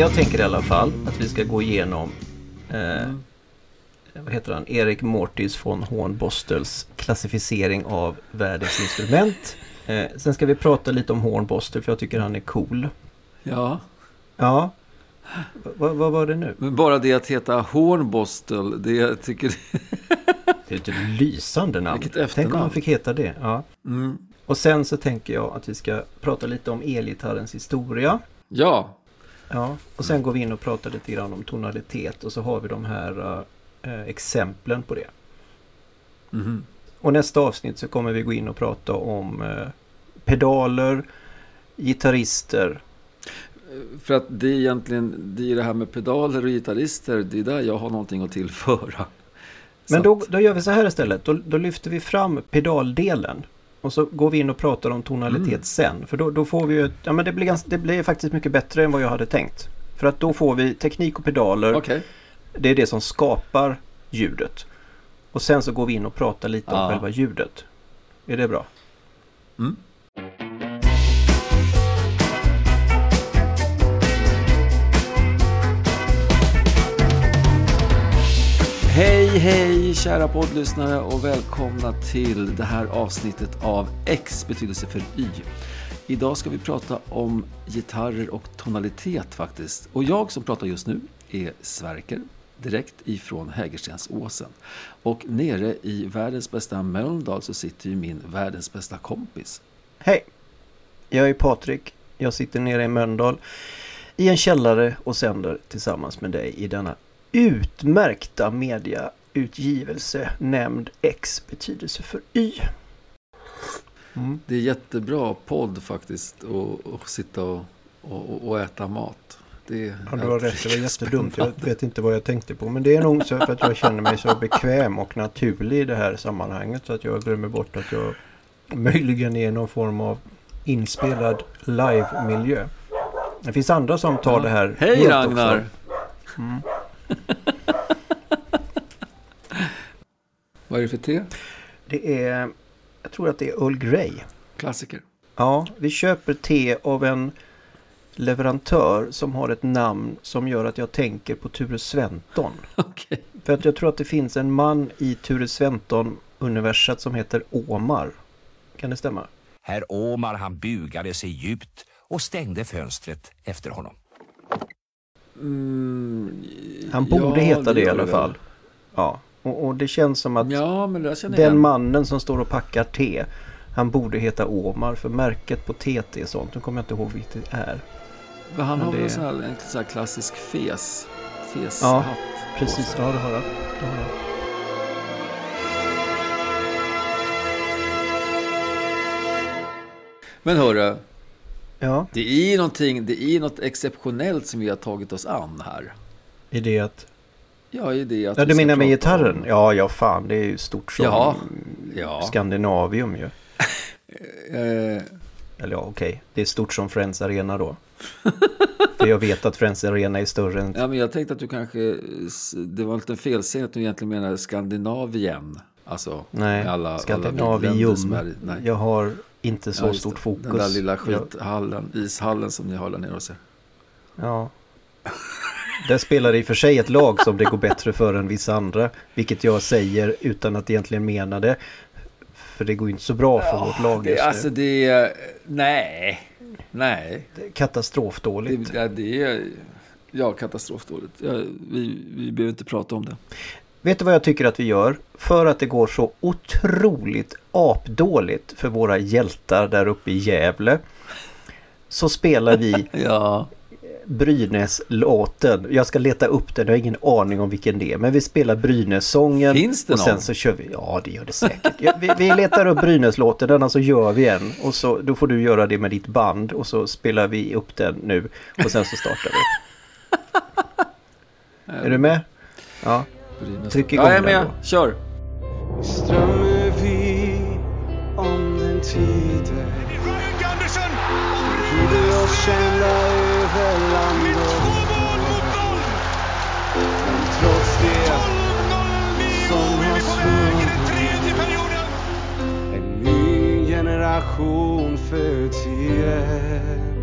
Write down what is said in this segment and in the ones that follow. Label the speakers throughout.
Speaker 1: Jag tänker i alla fall att vi ska gå igenom eh,
Speaker 2: Mm.
Speaker 1: vad heter han? Erik Mortis von Hornbostels klassificering av världens instrument. Eh, sen ska vi prata lite om Hornbostel för jag tycker han är cool.
Speaker 2: Ja,
Speaker 1: Ja, V- vad var det nu?
Speaker 2: men bara det att heta Hornbostel, det jag tycker...
Speaker 1: Det är ett lysande namn.
Speaker 2: Vilket
Speaker 1: Tänk om
Speaker 2: efternamn.
Speaker 1: han fick heta det. Ja.
Speaker 2: Mm.
Speaker 1: Och sen så tänker jag att vi ska prata lite om elgitarrens historia.
Speaker 2: Ja,
Speaker 1: Ja, och sen går vi in och pratar lite grann om tonalitet och så har vi de här eh, exemplen på det.
Speaker 2: Mhm.
Speaker 1: Och nästa avsnitt så kommer vi gå in och prata om eh, pedaler, gitarrister.
Speaker 2: för att det är egentligen det, är det här med pedaler och gitarrister, det är där jag har någonting att tillföra.
Speaker 1: Men då, då gör vi så här istället. Då, då lyfter vi fram pedaldelen. Och så går vi in och pratar om tonalitet
Speaker 2: Mm.
Speaker 1: sen. För då, då får vi ju... Ja men det blir, ganska, det blir faktiskt mycket bättre än vad jag hade tänkt. För att då får vi teknik och pedaler.
Speaker 2: Okej.
Speaker 1: Det är det som skapar ljudet. Och sen så går vi in och pratar lite om
Speaker 2: Ja.
Speaker 1: själva ljudet. Är det bra?
Speaker 2: Mm. Hej, hej kära poddlyssnare och välkomna till det här avsnittet av X betydelse för Y. Idag ska vi prata om gitarrer och tonalitet faktiskt. Och jag som pratar just nu är Sverker, direkt ifrån Hägerstensåsen. Och nere i världens bästa Mölndal så sitter ju min världens bästa kompis.
Speaker 1: Hej! Jag är Patrik. Jag sitter nere i Mölndal i en källare och sänder tillsammans med dig i denna utmärkta media mediautgivelse nämnd X betydelse för Y. Mm.
Speaker 2: Det är jättebra podd faktiskt att sitta och, och, och äta mat. Det är
Speaker 1: Ja, du har rätt. Det var jättedumt. Jag vet inte vad jag tänkte på. Men det är nog så för att jag känner mig så bekväm och naturlig i det här sammanhanget. Så att jag glömmer bort att jag möjligen är någon form av inspelad live-miljö. Det finns andra som tar det här
Speaker 2: Hej Ragnar!
Speaker 1: Mm.
Speaker 2: Vad är det för te?
Speaker 1: Det är, jag tror att det är Earl Grey.
Speaker 2: Klassiker.
Speaker 1: Ja, vi köper te av en leverantör som har ett namn som gör att jag tänker på Ture Sventon.
Speaker 2: Okej.
Speaker 1: För att jag tror att det finns en man i Ture Sventon-universat som heter Omar. Kan det stämma?
Speaker 3: Herr Omar han bugade sig djupt och stängde fönstret efter honom.
Speaker 2: Mm,
Speaker 1: Han borde
Speaker 2: ja,
Speaker 1: heta det i
Speaker 2: gör
Speaker 1: alla fall. Ja, och, och det känns som att
Speaker 2: Ja,
Speaker 1: den
Speaker 2: igen.
Speaker 1: mannen som står och packar te, han borde heta Omar. För märket på teet är sånt. Nu kommer jag inte ihåg vilket det är.
Speaker 2: Men han
Speaker 1: men
Speaker 2: har väl en sån här, en sån här klassisk fes. Feshatt.
Speaker 1: Ja, Precis, ja det har han. Det har han.
Speaker 2: Men hörru,
Speaker 1: Ja,
Speaker 2: det är någonting, det är något exceptionellt som vi har tagit oss an här.
Speaker 1: i det att...
Speaker 2: Ja, i det att
Speaker 1: Ja, du menar med gitarren?
Speaker 2: om-
Speaker 1: Ja, ja fan. Det är ju stort som
Speaker 2: Ja, ja.
Speaker 1: Skandinavium ju.
Speaker 2: Eh,
Speaker 1: Eller ja, okej. Det är stort som Friends Arena då. För jag vet att Friends Arena är större än...
Speaker 2: Ja, men jag tänkte att du kanske... Det var en liten felsägning att du egentligen menar Skandinavien. Alltså,
Speaker 1: Nej,
Speaker 2: alla,
Speaker 1: Skandinavium.
Speaker 2: är, nej.
Speaker 1: Jag har inte så
Speaker 2: Ja,
Speaker 1: stort
Speaker 2: det.
Speaker 1: fokus.
Speaker 2: Den där lilla
Speaker 1: Jag,
Speaker 2: skithallen, ishallen som ni har där nere och ser.
Speaker 1: ja. Där spelar i och för sig ett lag som det går bättre för än vissa andra. Vilket jag säger utan att egentligen mena det. För det går ju inte så bra för vårt lag
Speaker 2: Det,
Speaker 1: just nu.
Speaker 2: alltså det. Nej. Nej.
Speaker 1: Det är Katastrofdåligt.
Speaker 2: Det, ja, det är... Ja, katastrofdåligt. Ja, vi, vi behöver inte prata om det.
Speaker 1: Vet du vad jag tycker att vi gör? För att det går så otroligt apdåligt för våra hjältar där uppe i Gävle. Så spelar vi
Speaker 2: Ja.
Speaker 1: Brynäs-låten. Jag ska leta upp den, jag har ingen aning om vilken det är. Men vi spelar Brynäs-sången.
Speaker 2: Finns det
Speaker 1: Och sen
Speaker 2: någon?
Speaker 1: så kör vi, ja det gör det säkert. Vi, vi letar upp Brynäs-låten, denna så gör vi en. Och så, då får du göra det med ditt band. Och så spelar vi upp den nu. Och sen så startar vi. Är du med? Ja.
Speaker 2: Brynäs.
Speaker 1: Tryck igång
Speaker 2: ja, jag är
Speaker 1: den
Speaker 2: med.
Speaker 1: då.
Speaker 2: Kör.
Speaker 4: Passion generation föds igen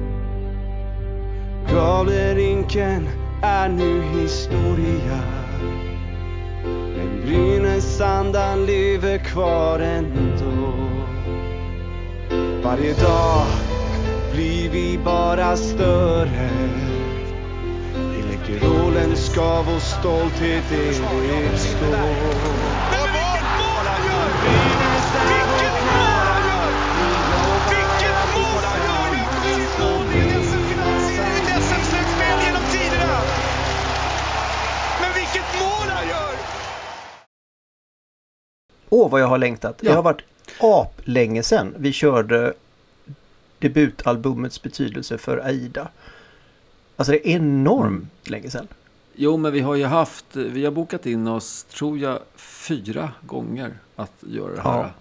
Speaker 4: Gavlerinken är nu historia. Men Brynäsandan lever kvar ändå. Varje dag blir vi bara större. I Läkerol ska vår stolthet evigt stå.
Speaker 1: Åh, vad jag har längtat.
Speaker 2: Ja.
Speaker 1: Det har varit ap länge sedan vi körde debutalbumets betydelse för Aida. Alltså det är enormt länge sedan.
Speaker 2: Jo, men vi har ju haft, vi har bokat in oss, tror jag, fyra gånger att göra det här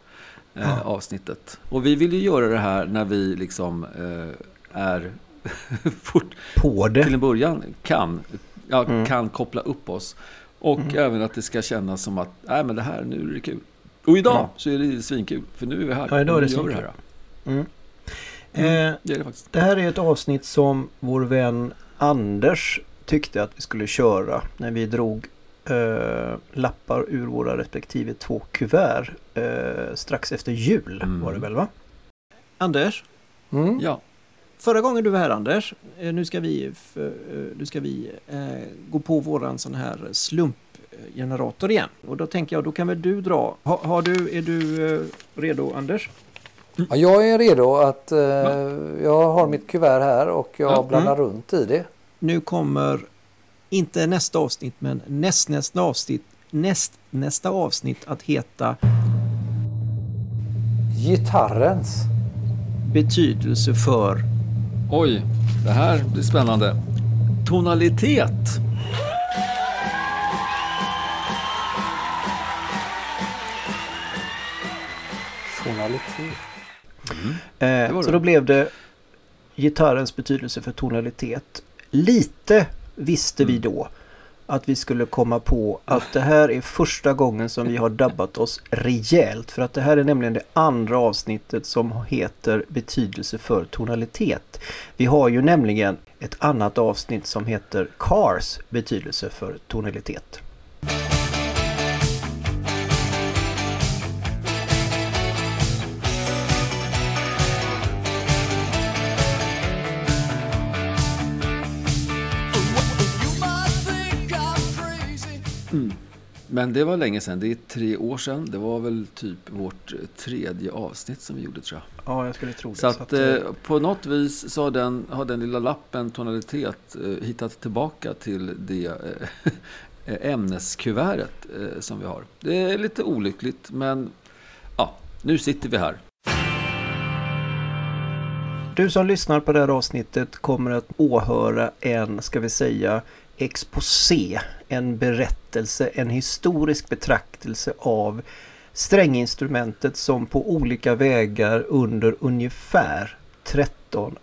Speaker 2: eh, avsnittet. Och vi vill ju göra det här när vi liksom eh, är fort,
Speaker 1: På
Speaker 2: till
Speaker 1: det.
Speaker 2: en början kan, ja,
Speaker 1: Mm.
Speaker 2: kan koppla upp oss. Och även att det ska kännas som att, nej men det här, nu är det kul. Och idag
Speaker 1: Ja.
Speaker 2: så är det svinkul, för nu är vi här.
Speaker 1: Ja, idag är det svinkul.
Speaker 2: här.
Speaker 1: Mm.
Speaker 2: Mm.
Speaker 1: Eh,
Speaker 2: Det är det
Speaker 1: det här är ett avsnitt som vår vän Anders tyckte att vi skulle köra när vi drog eh, lappar ur våra respektive två kuvert eh, strax efter jul
Speaker 2: Mm.
Speaker 1: var det väl va? Anders,
Speaker 5: Mm.
Speaker 2: Ja,
Speaker 1: förra gången du var här Anders, eh, nu ska vi, eh, nu ska vi eh, gå på våran sån här slumpgenerator igen. Och då tänker jag, då kan väl du dra. Ha, har du, är du eh, redo Anders?
Speaker 5: Ja, jag är redo att... Eh,
Speaker 2: Ja.
Speaker 5: jag har mitt kuvert här och jag
Speaker 2: Ja.
Speaker 5: blandar runt i det.
Speaker 1: Nu kommer inte nästa avsnitt men näst, nästa avsnitt näst, nästa avsnitt att heta
Speaker 5: Gitarrens.
Speaker 1: betydelse för
Speaker 2: oj, det här blir spännande. Tonalitet.
Speaker 5: Tonalitet.
Speaker 1: eh,
Speaker 2: var
Speaker 1: så då blev det gitarrens betydelse för tonalitet. Lite visste vi
Speaker 2: Mm.
Speaker 1: då att vi skulle komma på att det här är första gången som vi har dabbat oss rejält. För att det här är nämligen det andra avsnittet som heter betydelse för tonalitet. Vi har ju nämligen ett annat avsnitt som heter Cars betydelse för tonalitet.
Speaker 2: Men det var länge sedan, det är tre år sedan. Det var väl typ vårt eh, tredje avsnitt som vi gjorde tror jag.
Speaker 1: Ja, jag skulle tro det.
Speaker 2: Så att eh, på något vis så har den, har den lilla lappen tonalitet eh, hittat tillbaka till det eh, ämneskuvertet eh, som vi har. Det är lite olyckligt men ja, nu sitter vi här.
Speaker 1: Du som lyssnar på det här avsnittet kommer att åhöra en, ska vi säga, exposé, en berättelse, en historisk betraktelse av stränginstrumentet som på olika vägar under ungefär 13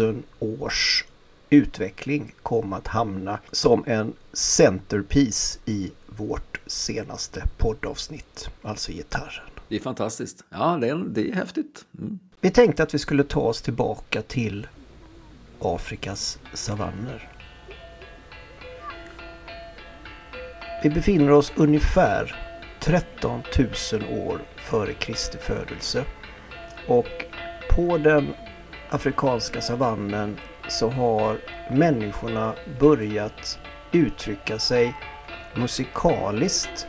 Speaker 1: 000 års utveckling kom att hamna som en centerpiece i vårt senaste poddavsnitt, alltså gitarren.
Speaker 2: Det är fantastiskt. Ja, det är, det är häftigt. Mm.
Speaker 1: Vi tänkte att vi skulle ta oss tillbaka till Afrikas savanner. Vi befinner oss ungefär 13 000 år före Kristi födelse. Och på den afrikanska savannen så har människorna börjat uttrycka sig musikaliskt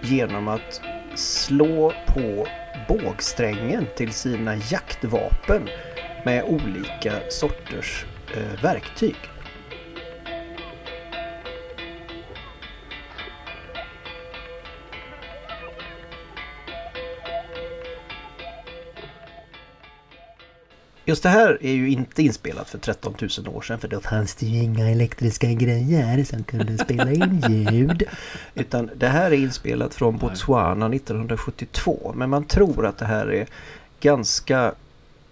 Speaker 1: genom att slå på bågsträngen till sina jaktvapen med olika sorters eh, verktyg. Just det här är ju inte inspelat för 13 000 år sedan för då fanns det ju inga elektriska grejer som kunde spela in ljud. Utan det här är inspelat från Botswana 1972 men man tror att det här är ganska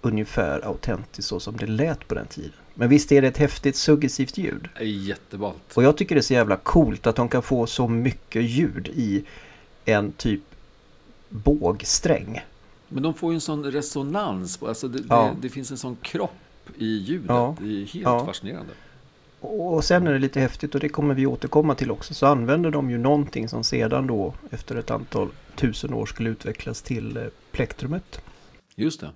Speaker 1: ungefär autentiskt så som det lät på den tiden. Men visst är det ett häftigt suggestivt ljud?
Speaker 2: Jätteballt.
Speaker 1: Och jag tycker det är så jävla coolt att de kan få så mycket ljud i en typ bågsträng.
Speaker 2: Men de får ju en sån resonans. Alltså det,
Speaker 1: Ja.
Speaker 2: det, det finns en sån kropp i ljudet.
Speaker 1: Ja.
Speaker 2: Det är helt
Speaker 1: Ja.
Speaker 2: fascinerande.
Speaker 1: Och sen är det lite häftigt och det kommer vi återkomma till också. Så använder de ju någonting som sedan då efter ett antal tusen år skulle utvecklas till eh, plektrumet.
Speaker 2: Just det.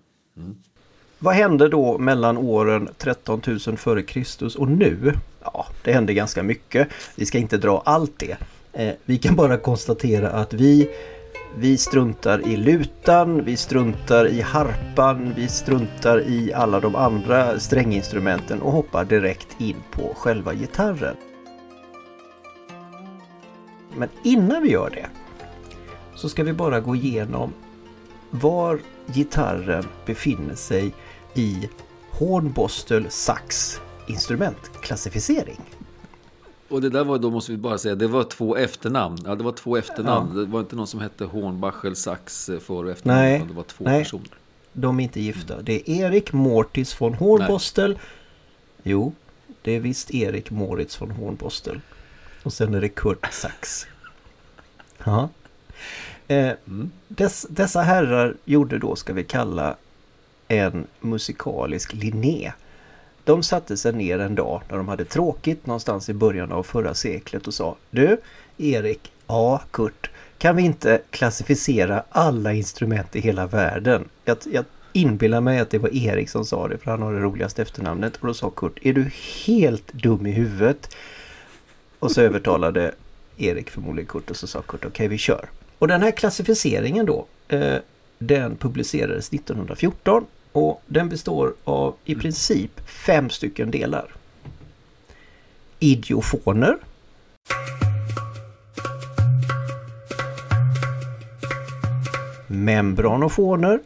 Speaker 1: Vad hände då mellan åren 13 000 före Kristus och nu? Ja, det hände ganska mycket. Vi ska inte dra allt det. Eh, vi kan bara konstatera att vi, vi struntar i lutan, vi struntar i harpan, vi struntar i alla de andra stränginstrumenten och hoppar direkt in på själva gitarren. Men innan vi gör det så ska vi bara gå igenom var gitarren befinner sig i Hornbostel Sax instrumentklassificering.
Speaker 2: Och det där var, då måste vi bara säga, det var två efternamn. Ja, det var två efternamn. Det var inte någon som hette Hornbachel Sax eh, för och efternamn.
Speaker 1: Nej,
Speaker 2: Det var två
Speaker 1: nej.
Speaker 2: personer.
Speaker 1: De är inte gifta. Det är Erik Mortis von Hornbostel. Jo, det är visst Erik Moritz von Hornbostel. Och sen är det Kurt Sax. Ja. Eh, dess, dessa herrar gjorde då, ska vi kalla, en musikalisk Linné. De satte sig ner en dag när de hade tråkigt någonstans i början av förra seklet och sa Du, Erik, ja, Kurt, kan vi inte klassificera alla instrument i hela världen? Jag, jag inbillar mig att det var Erik som sa det för han har det roligaste efternamnet. Och då sa Kurt, är du helt dum i huvudet? Och så övertalade Erik förmodligen Kurt och så sa Kurt, okej vi kör. Och den här klassificeringen då, eh, den publicerades 1914 och den består av i princip fem stycken delar. Idiofoner. Membranofoner.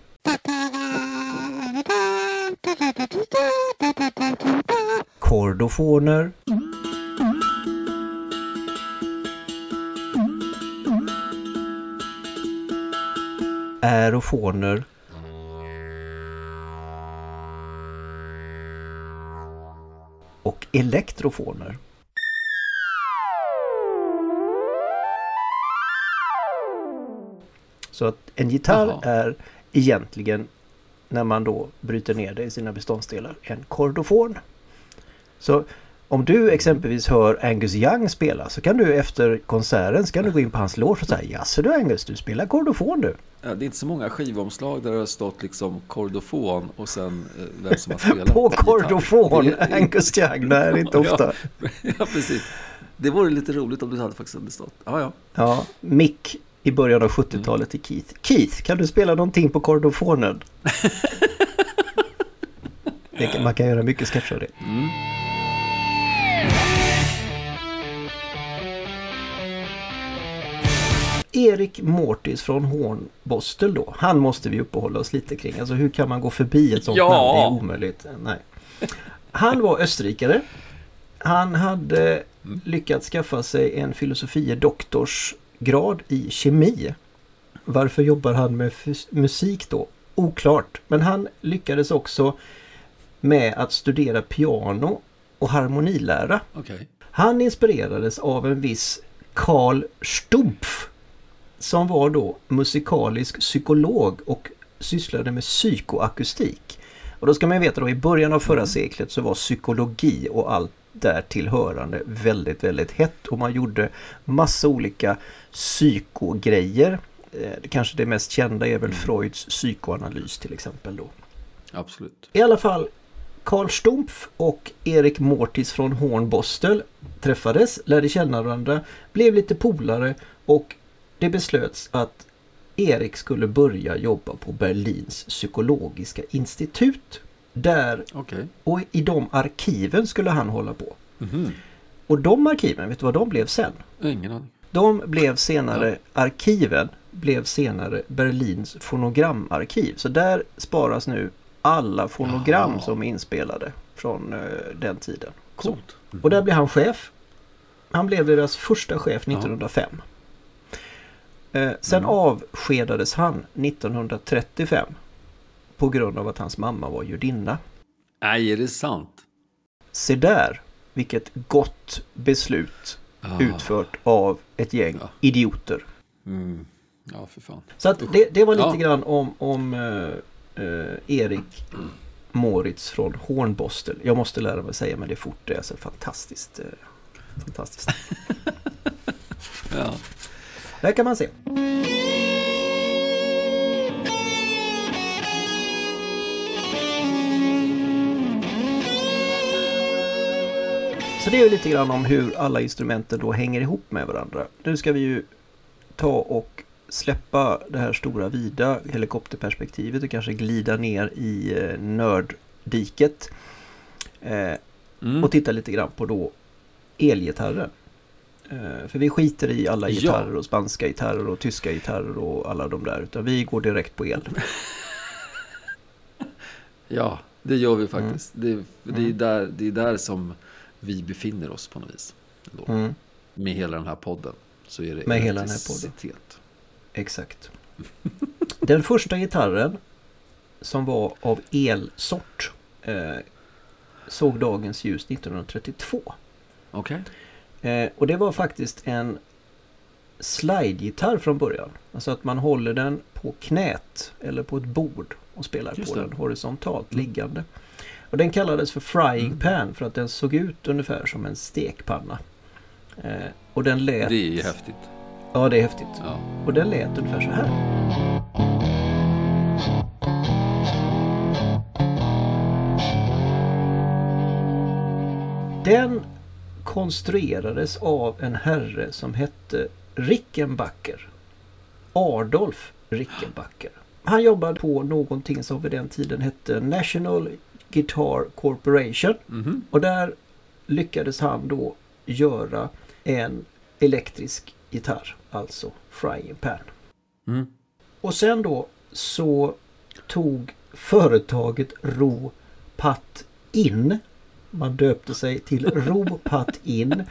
Speaker 1: Kordofoner. Aerofoner. Elektrofoner. Så att en gitarr
Speaker 2: Jaha.
Speaker 1: är egentligen när man då bryter ner det i sina beståndsdelar en kordofon. Så om du exempelvis hör Angus Young spela så kan du efter konserten ska du gå in på hans loge och säga Jaså du Angus, du spelar kordofon du?
Speaker 2: Ja, det är inte så många skivomslag där det har stått liksom kordofon och sen eh, vem som har spelat.
Speaker 1: På
Speaker 2: gitarr.
Speaker 1: kordofon,
Speaker 2: är-
Speaker 1: Angus Young, nej det är inte ofta.
Speaker 2: Ja, ja, precis. Det vore lite roligt om du hade faktiskt hade stått. Ja, ja.
Speaker 1: Ja, Mick i början av 70-talet till Keith. Keith, kan du spela någonting på kordofonen? Kan, man kan göra mycket sketcher av det. Erik Mortis från Hornbostel då. Han måste vi uppehålla oss lite kring. Alltså hur kan man gå förbi ett sånt
Speaker 2: Ja.
Speaker 1: namn? Det är omöjligt. Nej. Han var österrikare. Han hade lyckats skaffa sig en filosofie doktorsgrad i kemi. Varför jobbar han med musik då? Oklart. Men han lyckades också med att studera piano och harmonilära.
Speaker 2: Okej.
Speaker 1: Han inspirerades av en viss Karl Stumpf som var då musikalisk psykolog och sysslade med psykoakustik. Och då ska man veta då i början av förra seklet så var psykologi och allt därtill hörande väldigt, väldigt hett och man gjorde massa olika psykogrejer. Eh, Kanske det mest kända är väl Freuds psykoanalys till exempel då.
Speaker 2: Absolut.
Speaker 1: I alla fall Karl Stumpf och Erik Mortis från Hornbostel träffades, lärde känna varandra, blev lite polare och det beslöts att Erik skulle börja jobba på Berlins psykologiska institut. Där
Speaker 2: Okej.
Speaker 1: och i de arkiven skulle han hålla på.
Speaker 2: Mhm.
Speaker 1: Och de arkiven, vet du vad de blev sen?
Speaker 2: Ingen aning.
Speaker 1: De blev senare, arkiven blev senare Berlins fonogramarkiv. Så där sparas nu alla fonogram
Speaker 2: Jaha.
Speaker 1: som är inspelade från eh, den tiden.
Speaker 2: Coolt.
Speaker 1: Och där blev han chef. Han blev deras första chef 1905. Eh, sen
Speaker 2: Mm.
Speaker 1: avskedades han 1935 på grund av att hans mamma var judinna.
Speaker 2: Nej, är det sant?
Speaker 1: Se där vilket gott beslut
Speaker 2: Ah.
Speaker 1: utfört av ett gäng
Speaker 2: Ja.
Speaker 1: idioter.
Speaker 2: Mm. Ja, för fan.
Speaker 1: Så att det, det var lite
Speaker 2: Ja.
Speaker 1: grann om, om eh, eh, Erik Moritz från Hornbostel. Jag måste lära mig säga men det fort. Det är så fantastiskt. eh, Fantastiskt.
Speaker 2: Ja.
Speaker 1: Där kan man se. Så det är ju lite grann om hur alla instrumenten då hänger ihop med varandra. Nu ska vi ju ta och släppa det här stora vida helikopterperspektivet och kanske glida ner i eh, nörddiket. Eh,
Speaker 2: Mm.
Speaker 1: och titta lite grann på då elgitarrer. Eh, för vi skiter i alla
Speaker 2: Ja.
Speaker 1: gitarrer och spanska gitarrer och tyska gitarrer och alla de där. Utan vi går direkt på el.
Speaker 2: Ja, det gör vi faktiskt. Det, det, är
Speaker 1: Mm.
Speaker 2: där, det är där som vi befinner oss på något vis.
Speaker 1: Mm,
Speaker 2: Med hela den här podden. Så är det
Speaker 1: Med hela den här podden. exakt. Den första gitarren som var av elsort eh, såg dagens ljus 1932.
Speaker 2: Okej.
Speaker 1: Eh, och det var faktiskt en slidegitarr från början. Alltså att man håller den på knät eller på ett bord och spelar
Speaker 2: Just
Speaker 1: på
Speaker 2: det.
Speaker 1: den horisontalt
Speaker 2: Mm.
Speaker 1: liggande. Och den kallades för frying
Speaker 2: Mm.
Speaker 1: pan för att den såg ut ungefär som en stekpanna. Eh, och den lät...
Speaker 2: Det är häftigt.
Speaker 1: Ja, det är häftigt.
Speaker 2: Ja.
Speaker 1: Och den lät ungefär så här. Den konstruerades av en herre som hette Rickenbacker. Adolf Rickenbacker. Han jobbade på någonting som vid den tiden hette National Guitar Corporation.
Speaker 2: Mhm.
Speaker 1: Och där lyckades han då göra en elektrisk gitarr, alltså frying pan.
Speaker 2: Mm.
Speaker 1: Och sen då så tog företaget Ro Pat In. Man döpte sig till Ro Pat In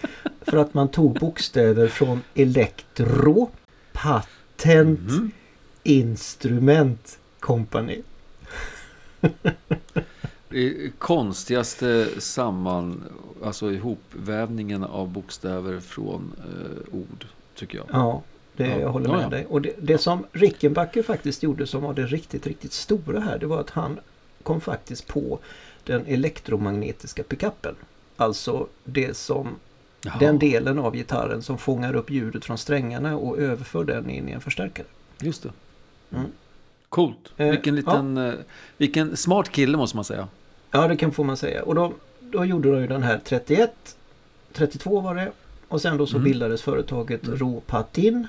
Speaker 1: för att man tog bokstäver från Electro Patent
Speaker 2: Mhm.
Speaker 1: Instrument Company.
Speaker 2: Det konstigaste samman, alltså ihopvävningen av bokstäver från eh, ord, tycker jag.
Speaker 1: Ja, det,
Speaker 2: Ja.
Speaker 1: jag håller
Speaker 2: Ja,
Speaker 1: med
Speaker 2: ja.
Speaker 1: dig. Och det, det som Rickenbacker faktiskt gjorde som var det riktigt, riktigt stora här det var att han kom faktiskt på den elektromagnetiska pickuppen. Alltså det som
Speaker 2: Jaha.
Speaker 1: den delen av gitarren som fångar upp ljudet från strängarna och överför den in i en förstärkare.
Speaker 2: Just det.
Speaker 1: Mm.
Speaker 2: Coolt.
Speaker 1: Eh,
Speaker 2: vilken liten, eh, vilken smart kille måste man säga.
Speaker 1: Ja, det kan får man säga. Och då, då gjorde de ju den här 31, 32 var det. Och sen då så
Speaker 2: Mm.
Speaker 1: bildades företaget
Speaker 2: Mm.
Speaker 1: Ropatin.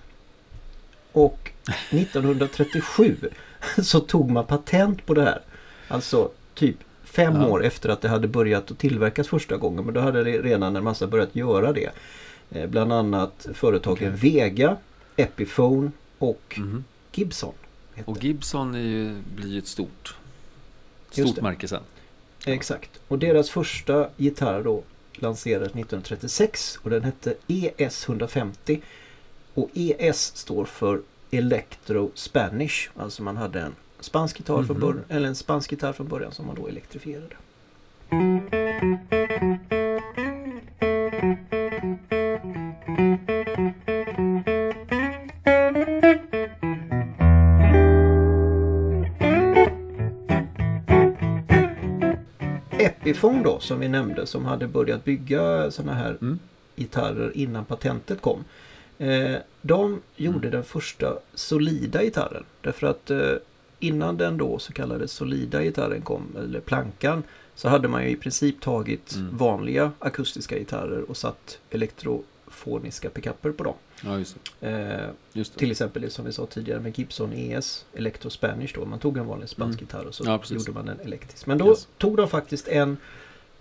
Speaker 1: Och 1937 så tog man patent på det här. Alltså typ fem
Speaker 2: Ja.
Speaker 1: år efter att det hade börjat att tillverkas första gången. Men då hade det redan en massa börjat göra det. Eh, bland annat företagen Vega, Epiphone och
Speaker 2: Mhm.
Speaker 1: Gibson.
Speaker 2: Och Gibson är ju, blir ju ett stort, stort märke sen.
Speaker 1: Exakt. Och deras första gitarr då lanserades 1936 och den hette ES 150. Och ES står för Electro Spanish. Alltså man hade en spansk gitarr från
Speaker 2: Mhm.
Speaker 1: början, eller en spansk gitarr från början som man då elektrifierade. Epiphone då som vi nämnde som hade börjat bygga sådana här
Speaker 2: Mm.
Speaker 1: gitarrer innan patentet kom. Eh, de gjorde den första solida gitarren. Därför att eh, innan den då så kallade solida gitarren kom, eller plankan, så hade man ju i princip tagit
Speaker 2: Mm.
Speaker 1: vanliga akustiska gitarrer och satt elektrofoniska pickuper på dem.
Speaker 2: Ja, just det.
Speaker 1: Eh,
Speaker 2: Just det.
Speaker 1: till exempel det som vi sa tidigare med Gibson ES Electro Spanish då. Man tog en vanlig spansk
Speaker 2: Mm.
Speaker 1: gitarr och så
Speaker 2: Ja,
Speaker 1: gjorde man en elektrisk. Men då
Speaker 2: Yes.
Speaker 1: tog de faktiskt en,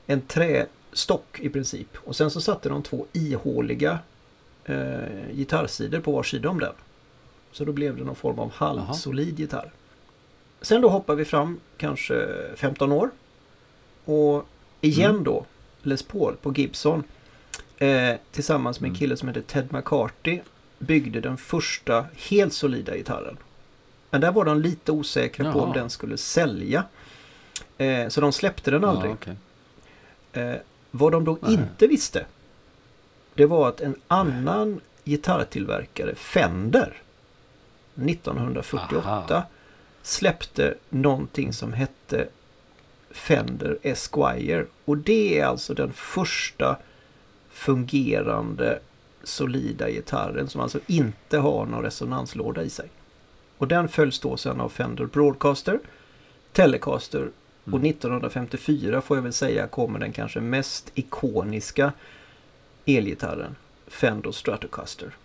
Speaker 1: en trästock i princip. Och sen så satte de två ihåliga eh, gitarrsidor på var sida om den. Så då blev det någon form av halvsolid gitarr. Sen då hoppar vi fram kanske 15 år. Och igen
Speaker 2: Mm.
Speaker 1: då Les Paul på Gibson. Eh, tillsammans med en
Speaker 2: Mm.
Speaker 1: kille som heter Ted McCarthy byggde den första helt solida gitarren. Men där var de lite osäkra på
Speaker 2: Jaha.
Speaker 1: om den skulle sälja. Eh, så de släppte den aldrig.
Speaker 2: Ja, okej.
Speaker 1: Eh, vad de då
Speaker 2: Nej.
Speaker 1: inte visste. Det var att en annan gitarrtillverkare, Fender, 1948
Speaker 2: Aha.
Speaker 1: Släppte någonting som hette Fender Esquire. Och det är alltså den första fungerande solida gitarren som alltså inte har någon resonanslåda i sig. Och den följs då sen av Fender Broadcaster, Telecaster och 1954 får jag väl säga kommer den kanske mest ikoniska elgitarren, Fender Stratocaster.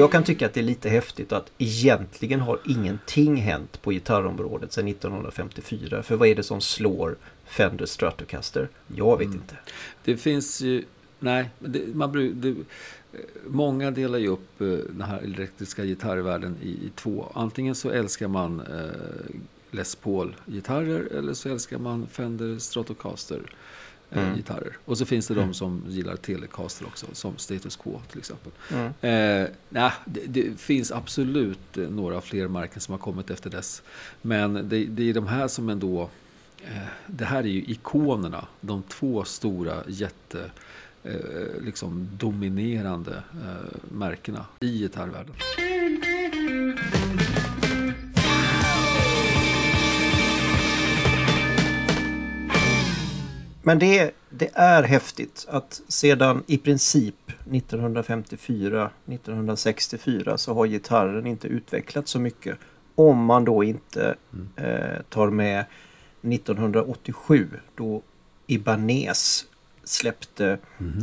Speaker 1: Jag kan tycka att det är lite häftigt att egentligen har ingenting hänt på gitarrområdet sedan 1954. För vad är det som slår Fender Stratocaster? Jag vet inte.
Speaker 2: Det finns ju... Nej, det, man det, många delar ju upp eh, den här elektriska gitarrvärlden i, i två. Antingen så älskar man eh, Les Paul-gitarrer eller så älskar man Fender Stratocaster. Eh,
Speaker 1: Mm.
Speaker 2: gitarrer. Och så finns det de som gillar Telecaster också, som Status Quo till exempel.
Speaker 1: Mm.
Speaker 2: Eh, nej, det, det finns absolut eh, några fler märken som har kommit efter dess. Men det, det är de här som ändå... Eh, det här är ju ikonerna. De två stora jätte... Eh, liksom dominerande eh, märkena i gitarrvärlden.
Speaker 1: Men det, det är häftigt att sedan i princip 1954-1964 så har gitarren inte utvecklats så mycket. Om man då inte eh, tar med 1987 då Ibanez släppte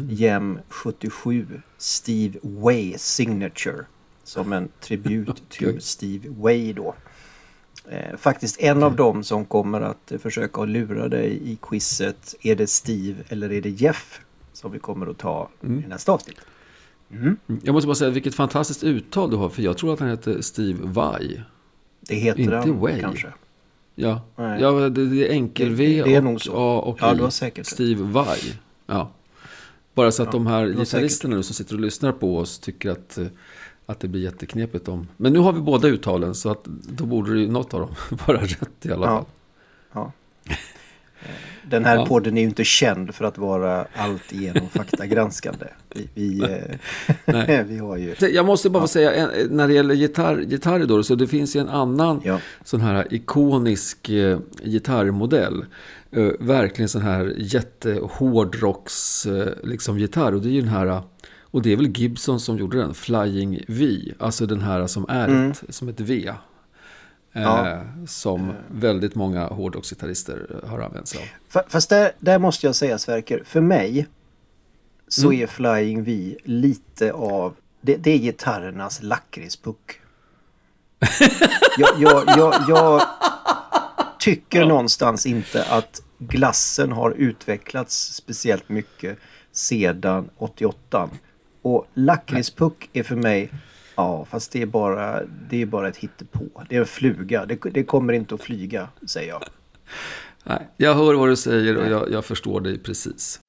Speaker 1: Gem 77 Steve Way Signature som en tribut till Steve Way då. Eh, faktiskt en av dem som kommer att eh, försöka lura dig i quizet. Är det Steve eller är det Jeff? Som vi kommer att ta i nästa avsnitt.
Speaker 2: Mm, Jag måste bara säga vilket fantastiskt uttal du har, för jag tror att han heter Steve Vai.
Speaker 1: Det heter
Speaker 2: Inte
Speaker 1: han
Speaker 2: Way.
Speaker 1: kanske.
Speaker 2: Ja,
Speaker 1: Nej.
Speaker 2: ja det, det är enkel-V och
Speaker 1: så.
Speaker 2: A och
Speaker 1: Ja,
Speaker 2: I.
Speaker 1: säkert.
Speaker 2: Steve Vai. Ja. Bara så att
Speaker 1: Ja,
Speaker 2: de här gitarristerna nu som sitter och lyssnar på oss tycker att, eh, att det blir jätteknepigt om... Men nu har vi båda uttalen så att då borde det ju något av dem vara rätt i alla
Speaker 1: Ja.
Speaker 2: fall.
Speaker 1: Ja. Eh, Den här
Speaker 2: Ja.
Speaker 1: podden är ju inte känd för att vara alltigenom faktagranskande. Vi, vi, eh, vi har ju...
Speaker 2: Jag måste bara få säga, när det gäller gitarr, gitarrer då, så det finns ju en annan
Speaker 1: Ja.
Speaker 2: sån här ikonisk eh, gitarrmodell. Eh, verkligen sån här jättehårdrocks eh, liksom gitarr. Och det är ju den här, och det är väl Gibson som gjorde den, Flying V. Alltså den här som är
Speaker 1: Mm.
Speaker 2: ett, som ett V. Eh,
Speaker 1: Ja.
Speaker 2: Som väldigt många hårdrocksgitarrister eh, har använt sig av.
Speaker 1: Fa- Fast där, där måste jag säga Sverker, för mig så
Speaker 2: Mm.
Speaker 1: är Flying V lite av... Det, det är gitarrernas lakritspuck. jag, jag, jag, jag tycker någonstans inte att glassen har utvecklats speciellt mycket sedan 88. Och lakritspuck är för mig... Ja, fast det är bara, det är bara ett hittepå. Det är en fluga. Det, det kommer inte att flyga, säger jag.
Speaker 2: Nej, jag hör vad du säger och jag, jag förstår dig precis.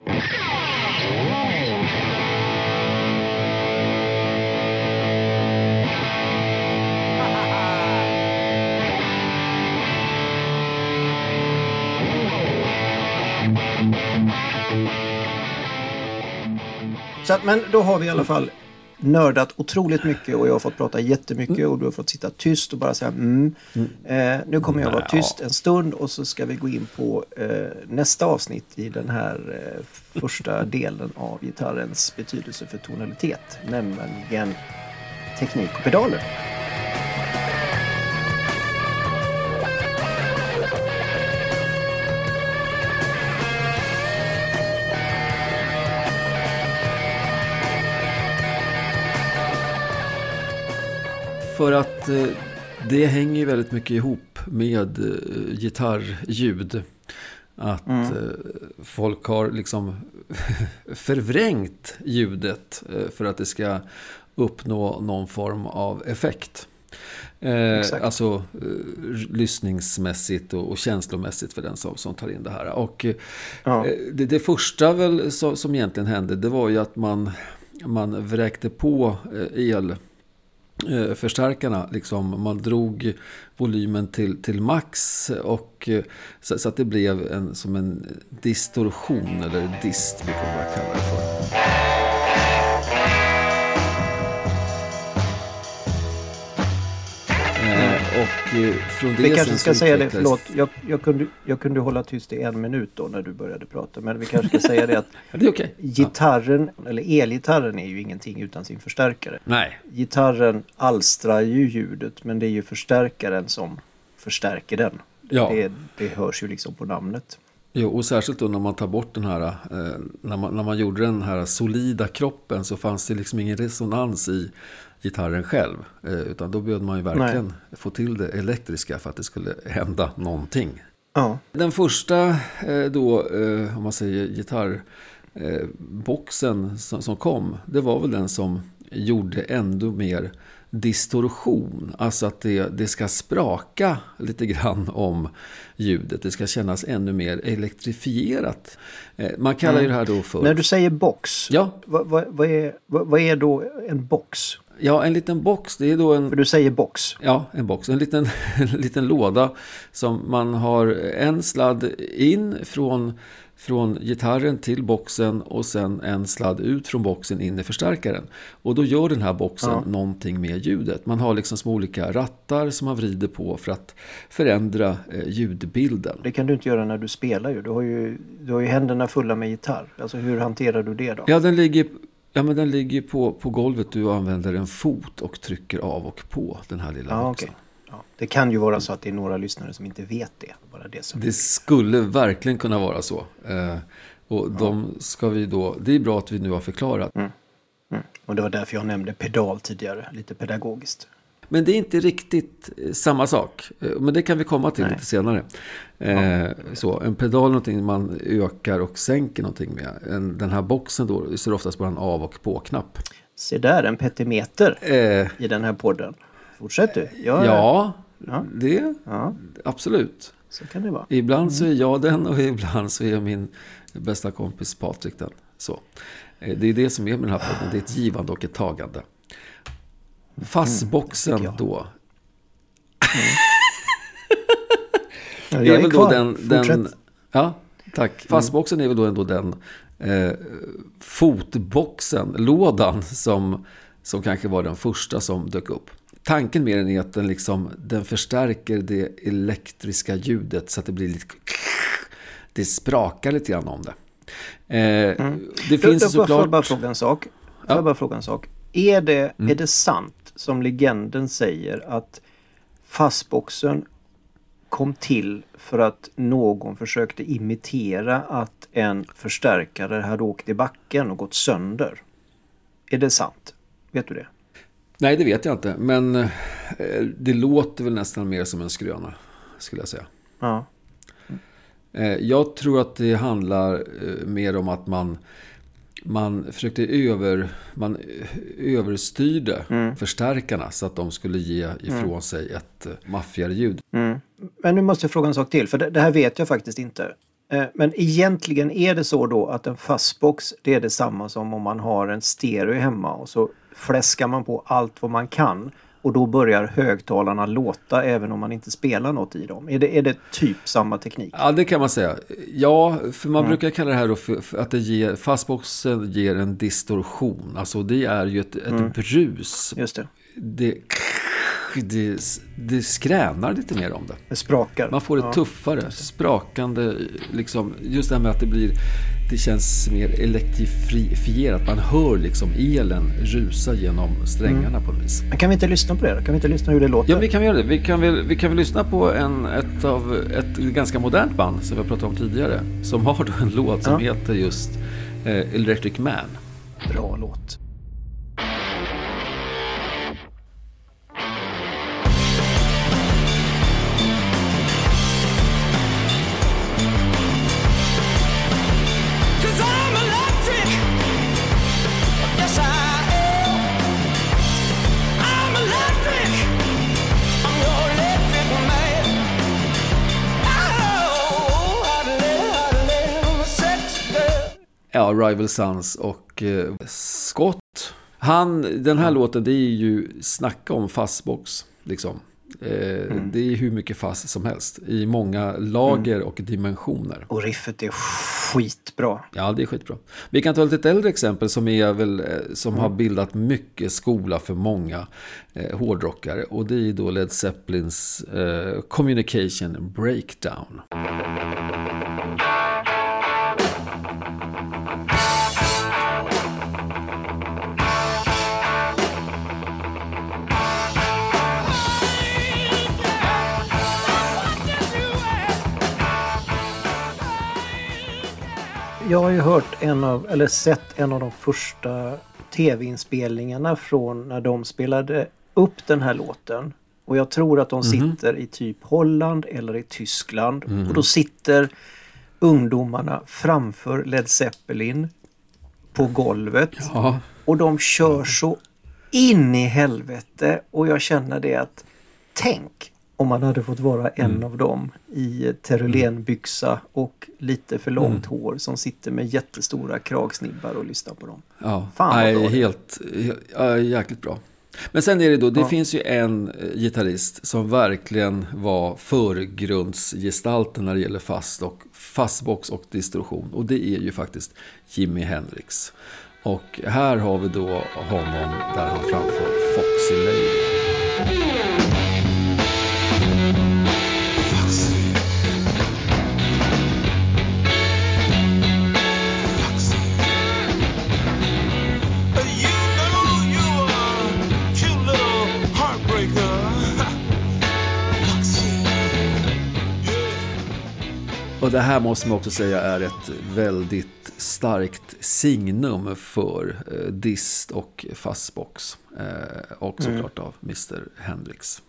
Speaker 1: Så att, men då har vi i alla fall nördat otroligt mycket och jag har fått prata jättemycket och du har fått sitta tyst och bara säga mm. Eh, nu kommer jag vara tyst en stund och så ska vi gå in på eh, nästa avsnitt i den här eh, första delen av gitarrens betydelse för tonalitet. Nämligen teknik och pedaler.
Speaker 2: För att eh, det hänger ju väldigt mycket ihop med eh, gitarrljud. Att eh, folk har liksom förvrängt ljudet för att det ska uppnå någon form av effekt. Eh, alltså eh, lyssningsmässigt och, och känslomässigt för den som, som tar in det här. Och
Speaker 1: Ja.
Speaker 2: Eh, Det, det första väl som, som egentligen hände det var ju att man, man vräkte på el eh, förstärkarna. Liksom, man drog volymen till, till max och eh, så, så att det blev en, som en distorsion eller dist vi man att kalla det för. Från det
Speaker 1: Vi kanske ska säga det, förlåt. Jag, jag, kunde, jag kunde hålla tyst i en minut då när du började prata. Men vi kanske ska säga det att
Speaker 2: Ja, det är. Ja.
Speaker 1: gitarren, eller elgitarren är ju ingenting utan sin förstärkare.
Speaker 2: Nej,
Speaker 1: Gitarren alstrar ju ljudet men det är ju förstärkaren som förstärker den.
Speaker 2: Ja.
Speaker 1: Det, det hörs ju liksom på namnet.
Speaker 2: Jo, och särskilt då när man tar bort den här, eh, när, man, när man gjorde den här solida kroppen så fanns det liksom ingen resonans i gitarren själv. Eh, utan då behövde man ju verkligen få till det elektriska för att det skulle hända någonting.
Speaker 1: Ja,
Speaker 2: Den första eh, då, eh, om man säger gitarrboxen som, kom, det var väl den som gjorde ändå mer distorsion. Alltså att det, det ska spraka lite grann om ljudet. Det ska kännas ännu mer elektrifierat. Man kallar ju det här då för...
Speaker 1: När du säger box,
Speaker 2: Ja,
Speaker 1: vad, vad, vad, är, vad, vad är då en box?
Speaker 2: Ja, en liten box, det är då en...
Speaker 1: För du säger box.
Speaker 2: Ja, en box. En liten, en liten låda som man har en sladd in från, från gitarren till boxen och sen en sladd ut från boxen in i förstärkaren. Och då gör den här boxen
Speaker 1: Ja.
Speaker 2: någonting med ljudet. Man har liksom små olika rattar som man vrider på för att förändra eh, ljudbilden.
Speaker 1: Det kan du inte göra när du spelar ju. Du har ju, du har ju händerna fulla med gitarr. Alltså hur hanterar du det då?
Speaker 2: Ja, den ligger, ja, men den ligger på, på golvet. Du använder en fot och trycker av och på den här lilla
Speaker 1: Ja,
Speaker 2: boxen.
Speaker 1: okej. Ja, det kan ju vara så att det är några lyssnare som inte vet det. Bara det som...
Speaker 2: Det skulle verkligen kunna vara så. Eh, och de ska vi då, det är bra att vi nu har förklarat.
Speaker 1: Mm. Och det var därför jag nämnde pedal tidigare, lite pedagogiskt.
Speaker 2: Men det är inte riktigt eh, samma sak. Eh, Men det kan vi komma till
Speaker 1: Nej.
Speaker 2: lite senare. Eh, så, en pedal är någonting man ökar och sänker någonting med. En, den här boxen då så är det oftast bara en av och på-knapp.
Speaker 1: Se där, en petimeter
Speaker 2: Eh,
Speaker 1: i den här podden. Fortsätt du. Jag,
Speaker 2: ja,
Speaker 1: Ja.
Speaker 2: det
Speaker 1: ja,
Speaker 2: absolut.
Speaker 1: så kan det vara.
Speaker 2: Ibland så är jag den och ibland så är min bästa kompis Patrik den. Så. Det är det som är med den här podden. Det är ett givande och ett tagande. Fassboxen
Speaker 1: jag.
Speaker 2: då.
Speaker 1: Ja,
Speaker 2: är
Speaker 1: jag
Speaker 2: väl då
Speaker 1: kvar.
Speaker 2: den, den,
Speaker 1: Fortsätt.
Speaker 2: ja, tack. Fastboxen är väl då ändå den eh, fotboxen, lådan som, som kanske var den första som dök upp. Tanken med den är att den, liksom, den förstärker det elektriska ljudet så att det blir lite... Det sprakar lite grann om det. Eh, Det
Speaker 1: Mm. Då-
Speaker 2: finns
Speaker 1: då får jag
Speaker 2: såklart...
Speaker 1: bara fråga en sak. Får
Speaker 2: Ja. Mm.
Speaker 1: jag bara fråga en sak. Är det, är det sant som legenden säger att fastboxen kom till för att någon försökte imitera att en förstärkare hade åkt i backen och gått sönder? Är det sant? Vet du det?
Speaker 2: Nej, det vet jag inte. Men eh, det låter väl nästan mer som en skröna, skulle jag säga.
Speaker 1: Ja.
Speaker 2: Eh, Jag tror att det handlar eh, mer om att man, man försökte över, man överstyrde förstärkarna så att de skulle ge ifrån sig ett eh, maffigare ljud.
Speaker 1: Mm. Men nu måste jag fråga en sak till, för det, det här vet jag faktiskt inte. Eh, Men egentligen är det så då att en fastbox det är detsamma som om man har en stereo hemma och så fläskar man på allt vad man kan och då börjar högtalarna låta även om man inte spelar något i dem. Är det, är det typ samma teknik?
Speaker 2: Ja, det kan man säga. Ja, för man brukar kalla det här då för, för att det ger, fastboxen ger en distorsion. Alltså det är ju ett, ett brus.
Speaker 1: Just det.
Speaker 2: Det, det, det skränar lite mer om det.
Speaker 1: Det sprakar.
Speaker 2: Man får ett
Speaker 1: Ja.
Speaker 2: tuffare, sprakande, liksom, just det här med att det blir, det känns mer elektrifierat. Man hör liksom elen rusa genom strängarna på något vis.
Speaker 1: Kan vi inte lyssna på det? Kan vi inte lyssna hur det låter?
Speaker 2: Ja, vi kan göra det. Vi kan väl, vi kan väl lyssna på en, ett, av, ett ganska modernt band som vi har pratat om tidigare. Som har en låt som
Speaker 1: Ja.
Speaker 2: heter just eh, Electric Man.
Speaker 1: Bra låt.
Speaker 2: Ja, Rival Sons och eh, Scott Han, den här låten, det är ju snacka om fastbox. Liksom. Eh, Det är hur mycket fast som helst. I många lager och dimensioner.
Speaker 1: Och riffet är skitbra.
Speaker 2: Ja, det är skitbra. Vi kan ta ett lite äldre exempel som, är väl, eh, som har bildat mycket skola för många eh, hårdrockare. Och det är då Led Zeppelins eh, Communication Breakdown.
Speaker 1: Jag har ju hört en av, eller sett en av de första tv-inspelningarna från när de spelade upp den här låten. Och jag tror att de sitter i typ Holland eller i Tyskland. Och då sitter ungdomarna framför Led Zeppelin på golvet.
Speaker 2: Ja,
Speaker 1: Och de kör så in i helvete. Och jag känner det att tänk om man hade fått vara en
Speaker 2: Mm.
Speaker 1: av dem i terulenbyxa och lite för långt hår som sitter med jättestora kragsnibbar och lyssnar på dem.
Speaker 2: ja.
Speaker 1: Fan, vad
Speaker 2: Nej,
Speaker 1: bra
Speaker 2: helt, ja, jäkligt bra. Men sen är det då, det
Speaker 1: Ja.
Speaker 2: finns ju en eh, gitarrist som verkligen var förgrundsgestalten när det gäller fast och fastbox och distorsion. Och det är ju faktiskt Jimi Hendrix. Och här har vi då honom där han framför Foxy Lady. Och det här måste man också säga är ett väldigt starkt signum för eh, dist och fastbox. Eh, och såklart av Mr. Hendrix.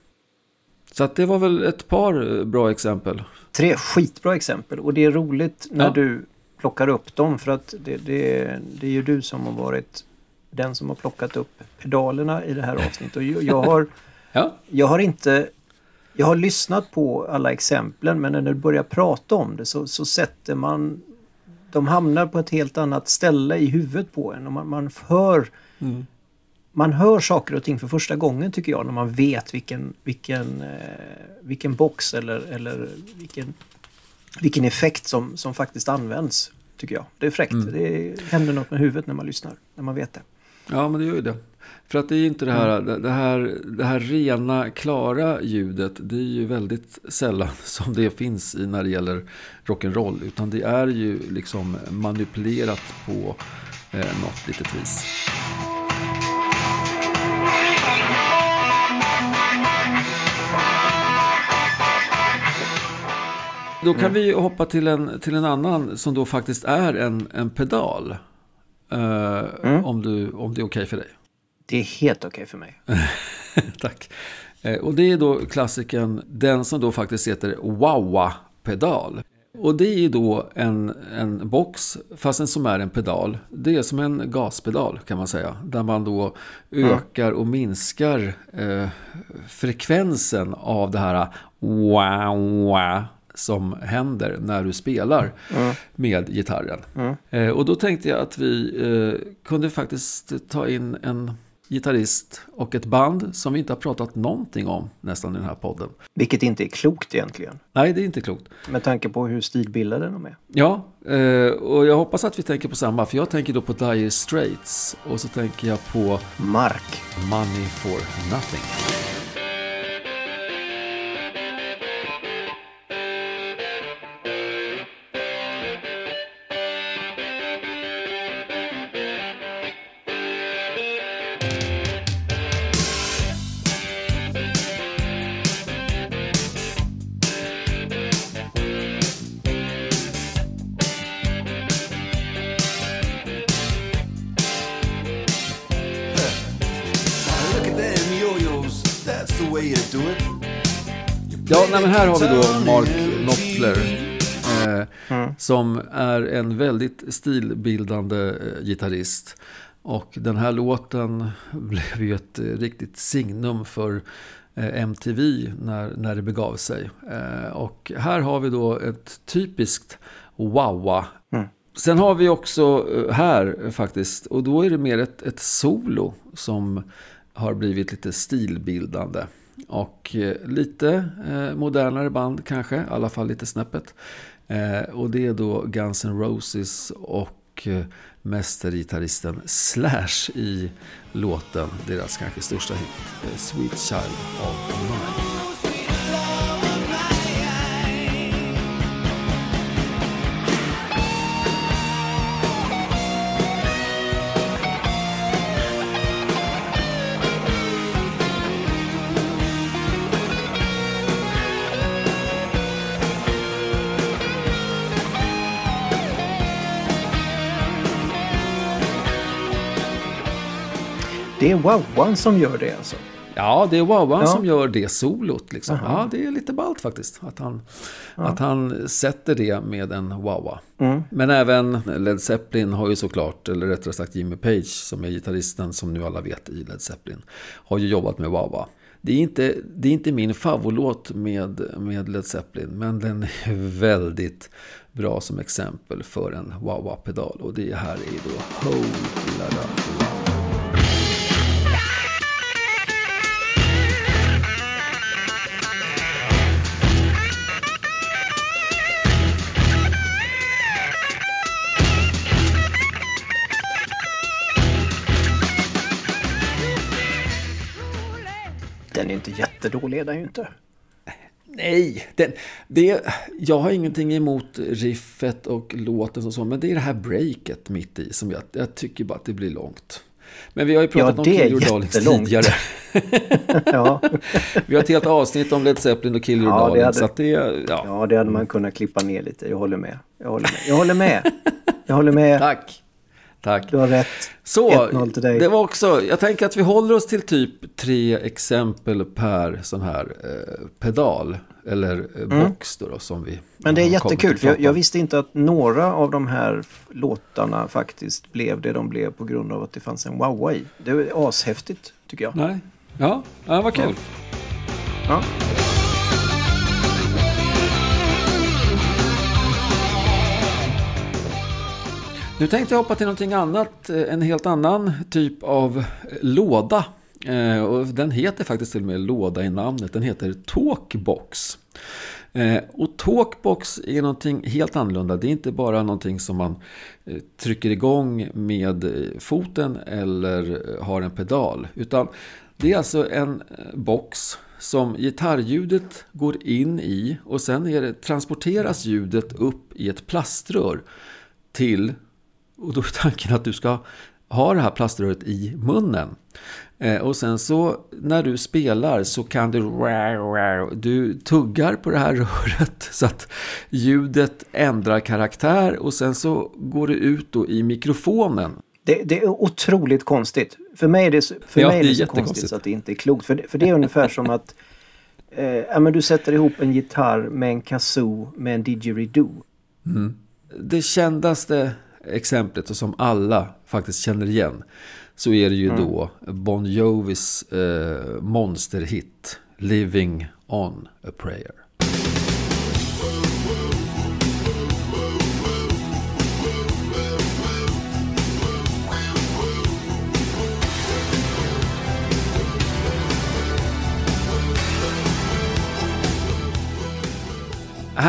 Speaker 2: Så att det var väl ett par eh, bra exempel.
Speaker 1: Tre skitbra exempel och det är roligt när
Speaker 2: Ja.
Speaker 1: du plockar upp dem för att det, det, det är ju du som har varit den som har plockat upp pedalerna i det här avsnittet. Och jag, jag, har,
Speaker 2: Ja,
Speaker 1: jag har inte... Jag har lyssnat på alla exemplen men när du börjar prata om det så, så sätter man... De hamnar på ett helt annat ställe i huvudet på en och man, man hör... Man hör saker och ting för första gången tycker jag när man vet vilken, vilken, eh, vilken box eller, eller vilken, vilken effekt som, som faktiskt används. Tycker jag. Det är fräckt. Det händer något med huvudet när man lyssnar. När man vet det.
Speaker 2: ja men det gör ju det. För att det är ju inte det här, det, det här, det här rena, klara ljudet. Det är ju väldigt sällan som det finns i när det gäller rock'n'roll. Utan det är ju liksom manipulerat på eh, något litet vis. Då kan vi hoppa till en, till en annan som då faktiskt är en, en pedal. Eh, om, du, om det är okej för dig.
Speaker 1: Det är helt okej för mig.
Speaker 2: Tack. Eh, Och det är då klassiken, den som då faktiskt heter Wawa-pedal. Och det är då en, en box, fast en som är en pedal. Det är som en gaspedal kan man säga. Där man då ökar och minskar eh, frekvensen av det här wow som händer när du spelar med gitarren. Eh, och då tänkte jag att vi eh, kunde faktiskt ta in en gitarrist och ett band som vi inte har pratat någonting om nästan i den här podden.
Speaker 1: Vilket inte är klokt egentligen.
Speaker 2: Nej, det är inte klokt.
Speaker 1: Med tanke på hur stilbildade de är.
Speaker 2: Ja, eh, och jag hoppas att vi tänker på samma. För jag tänker då på Dire Straits och så tänker jag på
Speaker 1: Mark.
Speaker 2: Money for Nothing. Som är en väldigt stilbildande eh, gitarrist. Och den här låten blev ju ett eh, riktigt signum för eh, MTV när, när det begav sig. Och här har vi då ett typiskt Wawa Sen har vi också här faktiskt, och då är det mer ett, ett solo som har blivit lite stilbildande. Och lite modernare band kanske, i alla fall lite snäppet. Eh, och det är då Guns N' Roses och eh, mästergitarristen Slash i låten, deras kanske största hit, eh, Sweet Child of Mine.
Speaker 1: Det är Wowan som gör det alltså.
Speaker 2: Ja, det är Wawan
Speaker 1: Ja.
Speaker 2: som gör det solot. Liksom. Ja, det är lite ballt faktiskt. Att han, att han sätter det med en Wawa.
Speaker 1: Mm.
Speaker 2: Men även Led Zeppelin har ju såklart, eller rättare sagt Jimmy Page som är gitarristen som nu alla vet i Led Zeppelin, har ju jobbat med Wawa. Det är inte, det är inte min favoritlåt med, med Led Zeppelin, men den är väldigt bra som exempel för en Wawa-pedal. Och det här är då Whole Lotta
Speaker 1: Den är inte jättedålig, är den ju inte.
Speaker 2: Nej, den, det, jag har ingenting emot riffet och låten och så, men det är det här breaket mitt i som jag, jag tycker bara att det blir långt. Men vi har ju pratat
Speaker 1: Ja,
Speaker 2: om
Speaker 1: det är
Speaker 2: Kill Darlings tidigare.
Speaker 1: Ja,
Speaker 2: Vi har ett helt avsnitt om Led Zeppelin och Kill Your
Speaker 1: Ja, det
Speaker 2: Darling.
Speaker 1: hade-
Speaker 2: Så att det, ja.
Speaker 1: ja, det hade man kunnat klippa ner lite. Jag håller med. Jag håller med. Jag håller med. Jag håller med.
Speaker 2: Tack. Tack.
Speaker 1: Du har rätt.
Speaker 2: Så,
Speaker 1: 1-0 till dig.
Speaker 2: det var också, jag tänker att vi håller oss till typ tre exempel per sån här eh, pedal. Eller eh, box då, då som vi
Speaker 1: Mm. Men det är jättekul. För jag, jag visste inte att några av de här låtarna faktiskt blev det de blev på grund av att det fanns en wow i. Det är ashäftigt tycker jag.
Speaker 2: Nej. Ja, ja vad kul.
Speaker 1: Ja.
Speaker 2: Nu tänkte jag hoppa till någonting annat, eh, en helt annan typ av eh, låda. Eh, och den heter faktiskt till och med låda i namnet, den heter Talkbox. Och Talkbox är någonting helt annorlunda, det är inte bara någonting som man trycker igång med foten eller har en pedal. Utan det är alltså en box som gitarrljudet går in i och sen är det, transporteras ljudet upp i ett plaströr till och då är tanken att du ska ha det här plaströret i munnen. Eh, och sen så när du spelar så kan du... Du tuggar på det här röret så att ljudet ändrar karaktär och sen så går det ut då i mikrofonen.
Speaker 1: Det, det är otroligt konstigt. För mig är det, för
Speaker 2: Ja,
Speaker 1: mig är
Speaker 2: det
Speaker 1: det
Speaker 2: är
Speaker 1: så konstigt så att det inte är klokt. För det, för det är ungefär som att eh, ja, men du sätter ihop en gitarr med en kazoo med en didgeridoo.
Speaker 2: Det kändaste exemplet och som alla faktiskt känner igen så är det ju då Bon Jovis eh, monsterhit Living on a prayer.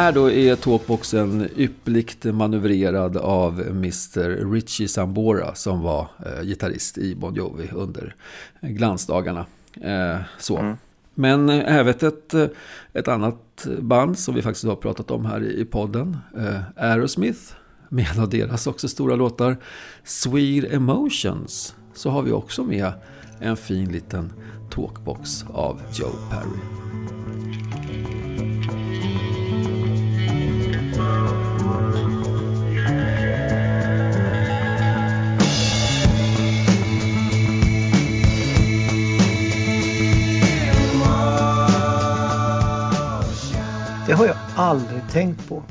Speaker 2: Här då är tåpboxen ypperligt manövrerad av Mr. Richie Sambora som var eh, gitarrist i Bon Jovi under glansdagarna. Eh, så. Men eh, även ett, eh, ett annat band som vi faktiskt har pratat om här i, i podden, eh, Aerosmith, med en av deras också stora låtar, Sweet Emotions, så har vi också med en fin liten talkbox av Joe Perry.
Speaker 1: Aldrig tänkt på.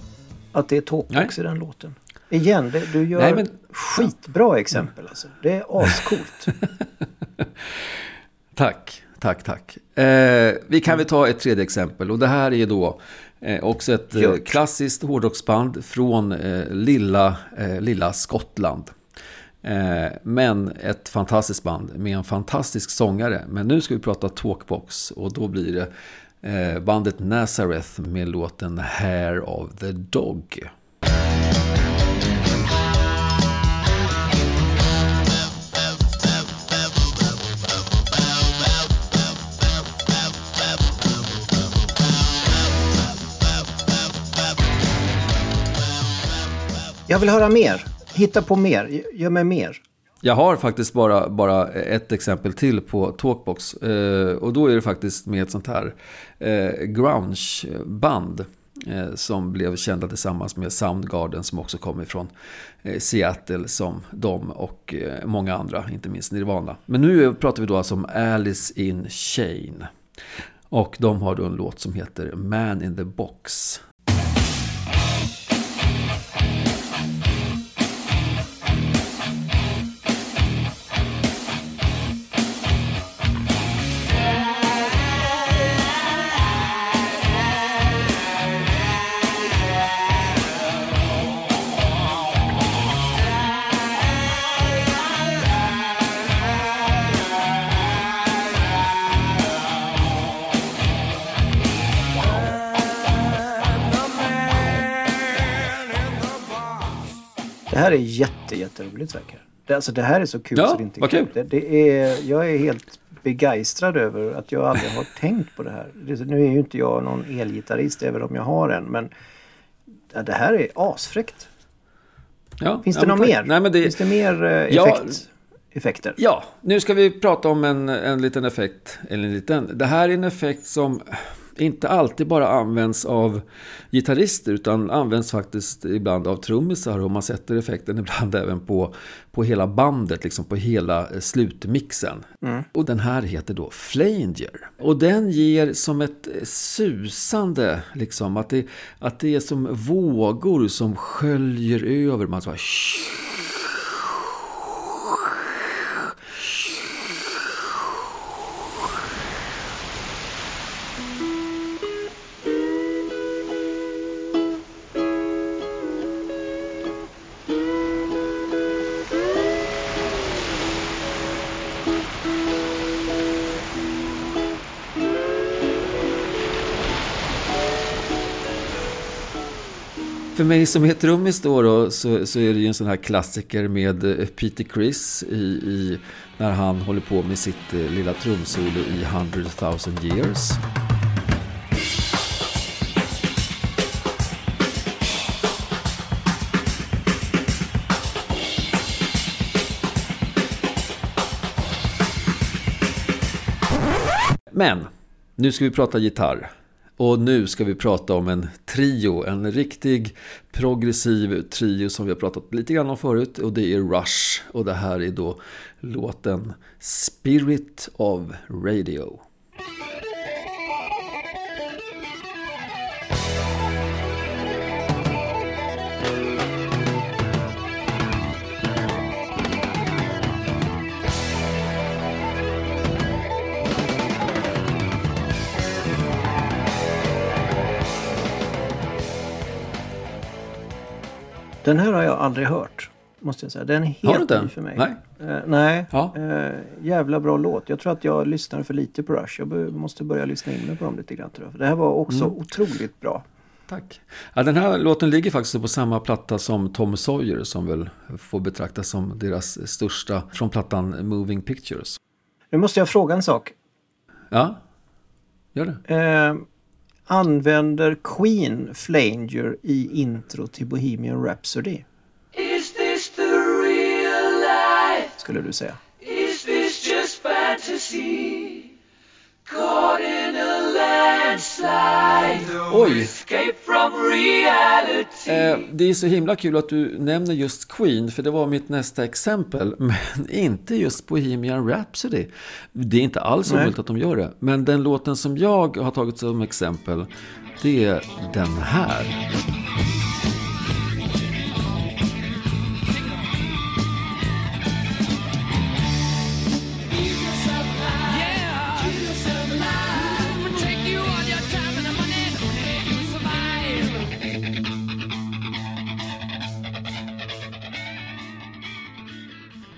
Speaker 1: Att det är talkbox i den låten. Igen, det, du gör
Speaker 2: Nej, men-
Speaker 1: skitbra exempel alltså. Det är ascoolt.
Speaker 2: Tack, tack, tack. Eh, vi kan väl ta ett tredje exempel och det här är då Eh, också ett eh, klassiskt hårdrocksband från eh, lilla, eh, lilla Skottland. Eh, men ett fantastiskt band med en fantastisk sångare. Men nu ska vi prata Talkbox och då blir det Eh, bandet Nazareth med låten Hair of the Dog.
Speaker 1: Jag vill höra mer. Hitta på mer. Gör mig mer.
Speaker 2: Jag har faktiskt bara, bara ett exempel till på Talkbox. Eh, och då är det faktiskt med ett sånt här eh, grunge-band. Eh, som blev kända tillsammans med Soundgarden som också kom ifrån eh, Seattle som de och eh, många andra, inte minst Nirvana. Men nu pratar vi då alltså om Alice in Chain. Och de har då en låt som heter Man in the Box.
Speaker 1: Här är jätte, jätteroligt verkar det. Alltså det här är så kul
Speaker 2: Ja,
Speaker 1: så det inte är kul. Det, det är, jag är helt begeistrad över att jag aldrig har tänkt på det här. Det, nu är ju inte jag någon elgitarrist även om jag har en men ja, det här är asfräckt.
Speaker 2: Ja,
Speaker 1: Finns
Speaker 2: ja,
Speaker 1: det
Speaker 2: men
Speaker 1: något mer?
Speaker 2: Nej, men det,
Speaker 1: Finns det mer eh,
Speaker 2: Ja.
Speaker 1: effekt, effekter?
Speaker 2: Ja, nu ska vi prata om en, en liten effekt. Eller en liten. Det här är en effekt som inte alltid bara används av gitarrister utan används faktiskt ibland av trummisar och man sätter effekten ibland även på, på hela bandet, liksom på hela eh, slutmixen. Och den här heter då Flanger. Och den ger som ett eh, susande, liksom att det, att det är som vågor som sköljer över. Man så här, För mig som är trummis då, då så, så är det ju en sån här klassiker med eh, Peter Criss i, i, när han håller på med sitt eh, lilla trumsolo i 100 000 years. Men, nu ska vi prata gitarr. Och nu ska vi prata om en trio, en riktig progressiv trio som vi har pratat lite grann om förut. Och det är Rush. Och det här är då låten Spirit of Radio.
Speaker 1: Den här har jag aldrig hört. Måste jag säga. Den är helt ny för mig.
Speaker 2: Nej.
Speaker 1: Eh, nej.
Speaker 2: Ja.
Speaker 1: Eh, jävla bra låt. Jag tror att jag lyssnar för lite på Rush. Jag måste börja lyssna in mig på dem lite grann. Tror jag. För det här var också
Speaker 2: Mm.
Speaker 1: otroligt bra.
Speaker 2: Tack. Ja, den här låten ligger faktiskt på samma platta som Tom Sawyer som väl får betraktas som deras största från plattan Moving Pictures.
Speaker 1: Nu måste jag fråga en sak.
Speaker 2: Ja, gör det.
Speaker 1: Eh, använder Queen Flanger i intro till Bohemian Rhapsody?
Speaker 6: Is this the real life?
Speaker 1: Skulle du säga.
Speaker 6: Is this just fantasy? Caught in.
Speaker 2: Oj! Eh, det är så himla kul att du nämner just Queen, för det var mitt nästa exempel. Men inte just Bohemian Rhapsody. Det är inte alls omöjligt att de gör det. Men den låten som jag har tagit som exempel, det är den här.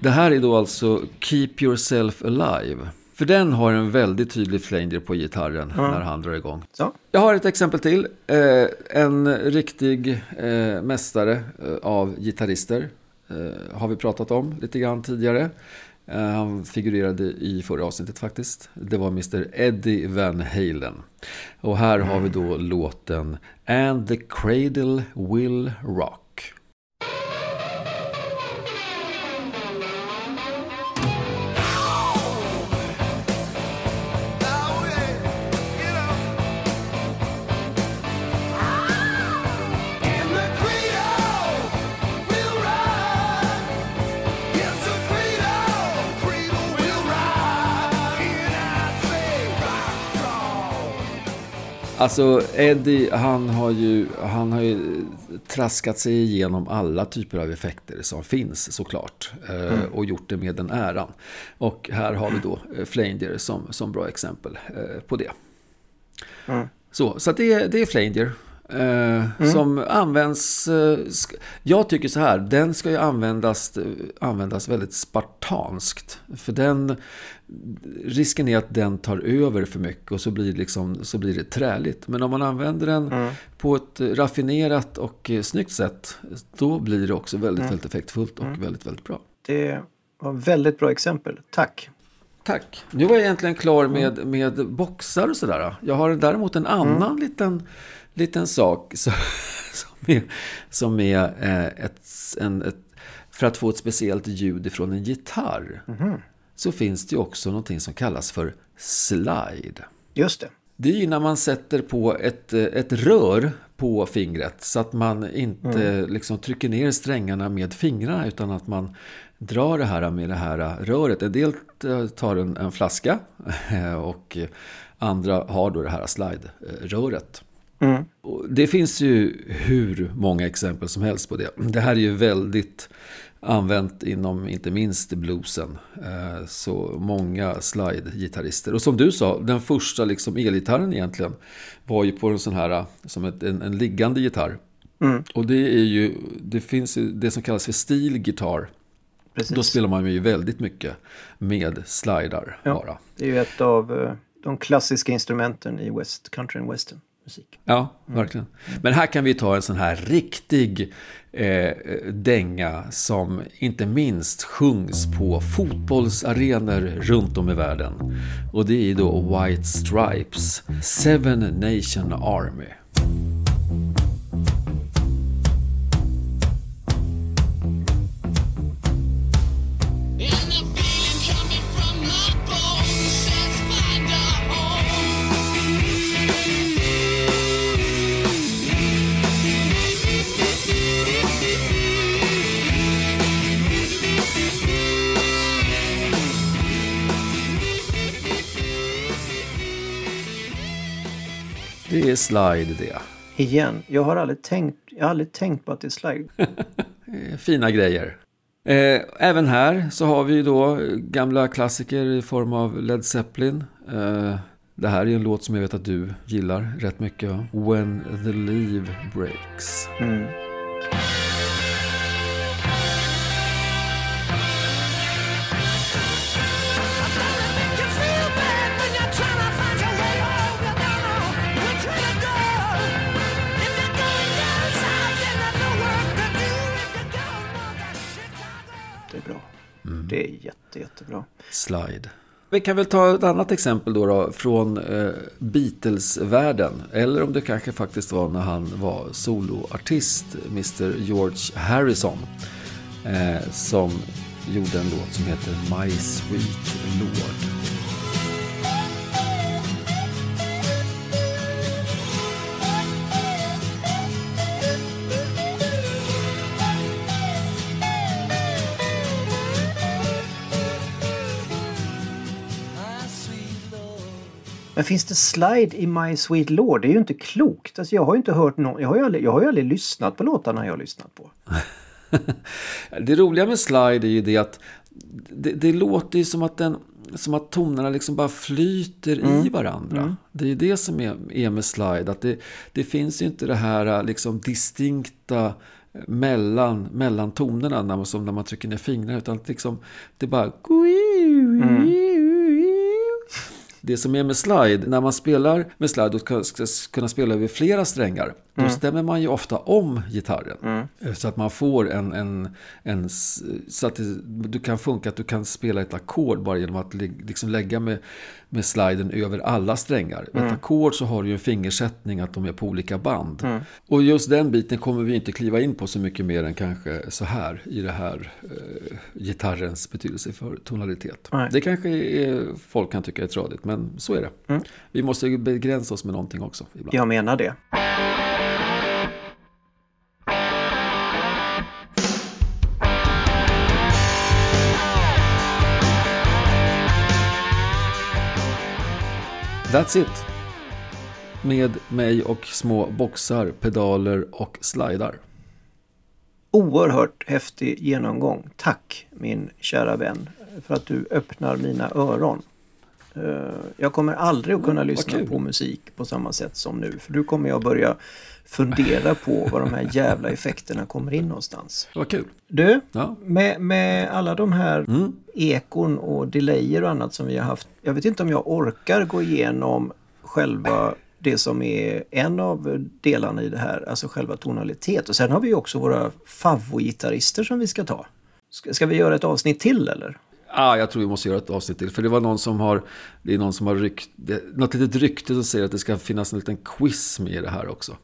Speaker 2: Det här är då alltså Keep Yourself Alive. För den har en väldigt tydlig flanger på gitarren när han drar igång.
Speaker 1: Så.
Speaker 2: Jag har ett exempel till. Eh, en riktig eh, mästare eh, av gitarrister eh, har vi pratat om lite grann tidigare. Eh, han figurerade i förra avsnittet faktiskt. Det var Mr. Eddie Van Halen. Och här har vi då låten And the Cradle Will Rock. Alltså Eddie, han har ju, han har ju traskat sig igenom alla typer av effekter som finns såklart. eh, Och gjort det med den äran. Och här har vi då eh, Flanger som, som bra exempel eh, på det. Så, så att det, är- det är Flanger. Eh, Som används, jag tycker så här, den ska ju användas, användas väldigt spartanskt. För den, risken är att den tar över för mycket och så blir, det liksom, så blir det träligt. Men om man använder den på ett raffinerat och eh, snyggt sätt, då blir det också väldigt, väldigt effektfullt och väldigt, väldigt bra.
Speaker 1: Det var väldigt bra exempel. Tack.
Speaker 2: Tack. Nu var jag egentligen klar med, med boxar och sådär. Jag har däremot en annan liten, liten sak som, som är, som är eh, ett, en, ett, för att få ett speciellt ljud ifrån en gitarr. Så finns det också någonting som kallas för slide.
Speaker 1: Just det.
Speaker 2: Det är när man sätter på ett, eh, ett rör på fingret så att man inte liksom trycker ner strängarna med fingrarna utan att man drar det här med det här röret. En del eh, tar en, en flaska eh, och andra har då det här slide-röret. Och Det finns ju hur många exempel som helst på det. Det här är ju väldigt använt inom inte minst bluesen. Eh, Så många slide-gitarrister. Och som du sa, den första liksom elgitarren egentligen var ju på en sån här, som ett, en, en liggande gitarr. Och det är ju, det finns ju det som kallas för steel guitar.
Speaker 1: Precis.
Speaker 2: Då spelar man ju väldigt mycket med slidar
Speaker 1: Ja.
Speaker 2: bara.
Speaker 1: Det är ju ett av eh, de klassiska instrumenten i West Country and Western musik.
Speaker 2: Ja, verkligen. Men här kan vi ta en sån här riktig eh, dänga som inte minst sjungs på fotbollsarenor runt om i världen. Och det är då White Stripes, Seven Nation Army. Är slide det.
Speaker 1: Igen, jag har aldrig tänkt, jag har aldrig tänkt på att det är slide.
Speaker 2: Eh, Fina grejer. Eh, även här så har vi ju då gamla klassiker i form av Led Zeppelin. Eh, det här är ju en låt som jag vet att du gillar rätt mycket. Va? When the Leave Breaks.
Speaker 1: Mm. Det är jätte, jättebra.
Speaker 2: Slide. Vi kan väl ta ett annat exempel då, då från eh, Beatles-världen. Eller om det kanske faktiskt var när han var soloartist, Mr George Harrison. Eh, som gjorde en låt som heter My Sweet Lord.
Speaker 1: Men finns det slide i My Sweet Lord? Det är ju inte klokt. Alltså jag har ju inte hört någon, jag har ju aldrig, jag har ju aldrig lyssnat på låtarna jag har lyssnat på.
Speaker 2: Det roliga med slide är ju det att det, det låter ju som att, den, som att tonerna liksom bara flyter i varandra. Det är ju det som är, är med slide. Att det, det finns ju inte det här liksom distinkta mellan, mellan tonerna när man, som när man trycker ner fingrarna. Utan liksom, det är bara... Det som är med slide, när man spelar med slide och ska, kunna spela över flera strängar, då stämmer man ju ofta om gitarren. Eh, Så att man får en, en, en så att det, du kan funka att du kan spela ett ackord bara genom att li- liksom lägga med, med sliden över alla strängar. Ett ackord så har du ju en fingersättning att de är på olika band. Och just den biten kommer vi inte kliva in på så mycket mer än kanske så här i det här eh, gitarrens betydelse för tonalitet.
Speaker 1: Nej.
Speaker 2: Det kanske är, folk kan tycka är tradigt, men så är det. Vi måste ju begränsa oss med någonting också. Ibland.
Speaker 1: Jag menar det.
Speaker 2: That's it. Med mig och små boxar, pedaler och slidar.
Speaker 1: Oerhört häftig genomgång. Tack min kära vän för att du öppnar mina öron. Eh, Jag kommer aldrig att kunna
Speaker 2: vad
Speaker 1: lyssna på musik på samma sätt som nu. För nu kommer jag börja fundera på var de här jävla effekterna kommer in någonstans.
Speaker 2: Vad kul.
Speaker 1: Du,
Speaker 2: Ja.
Speaker 1: med, med alla de här
Speaker 2: Mm.
Speaker 1: ekon och delayer och annat som vi har haft. Jag vet inte om jag orkar gå igenom själva det som är en av delarna i det här, alltså själva tonalitet. Och sen har vi ju också våra favoritgitarrister som vi ska ta. Ska, ska vi göra ett avsnitt till eller?
Speaker 2: Ah, jag tror vi måste göra ett avsnitt till. För det var någon som har, det är någon som har rykt, det, något litet rykte som säger att det ska finnas en liten quiz med i det här också.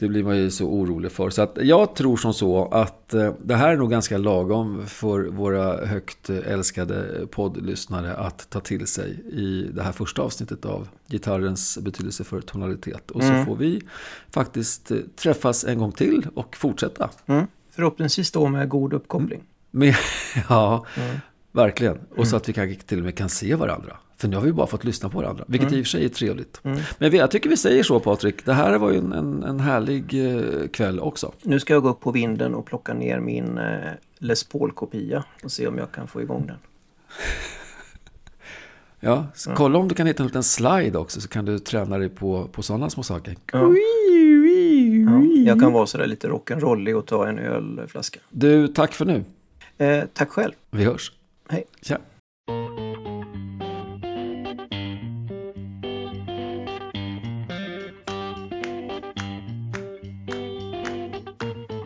Speaker 2: Det blir man ju så orolig för. Så att jag tror som så att eh, det här är nog ganska lagom för våra högt älskade poddlyssnare att ta till sig i det här första avsnittet av gitarrens betydelse för tonalitet. Och så får vi faktiskt eh, träffas en gång till och fortsätta.
Speaker 1: Mm. Förhoppningsvis då med god uppkoppling.
Speaker 2: Med, ja, verkligen. Och så att vi kanske till och med kan se varandra. För nu har vi bara fått lyssna på varandra, vilket i och för sig är trevligt. Men vi, jag tycker vi säger så Patrik, det här var ju en, en, en härlig eh, kväll också.
Speaker 1: Nu ska jag gå upp på vinden och plocka ner min eh, Les Paul-kopia och se om jag kan få igång den.
Speaker 2: Ja, så kolla om du kan hitta en liten slide också så kan du träna dig på, på sådana små saker.
Speaker 1: Ja. Ja, jag kan vara sådär lite rock'n'rollig och ta en ölflaska.
Speaker 2: Du, tack för nu.
Speaker 1: Eh, tack själv.
Speaker 2: Vi hörs.
Speaker 1: Hej.
Speaker 2: Tja.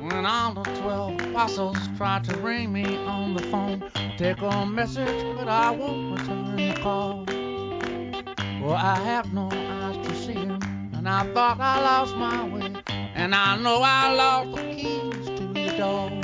Speaker 7: When all the twelve apostles tried to ring me on the phone, take a message, but I won't return the call. For I have no eyes to see him, and I thought I lost my way, and I know I lost the keys to the door.